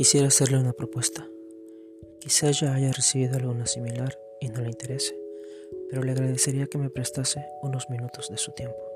Quisiera hacerle una propuesta. Quizá ya haya recibido alguna similar y no le interese, pero le agradecería que me prestase unos minutos de su tiempo.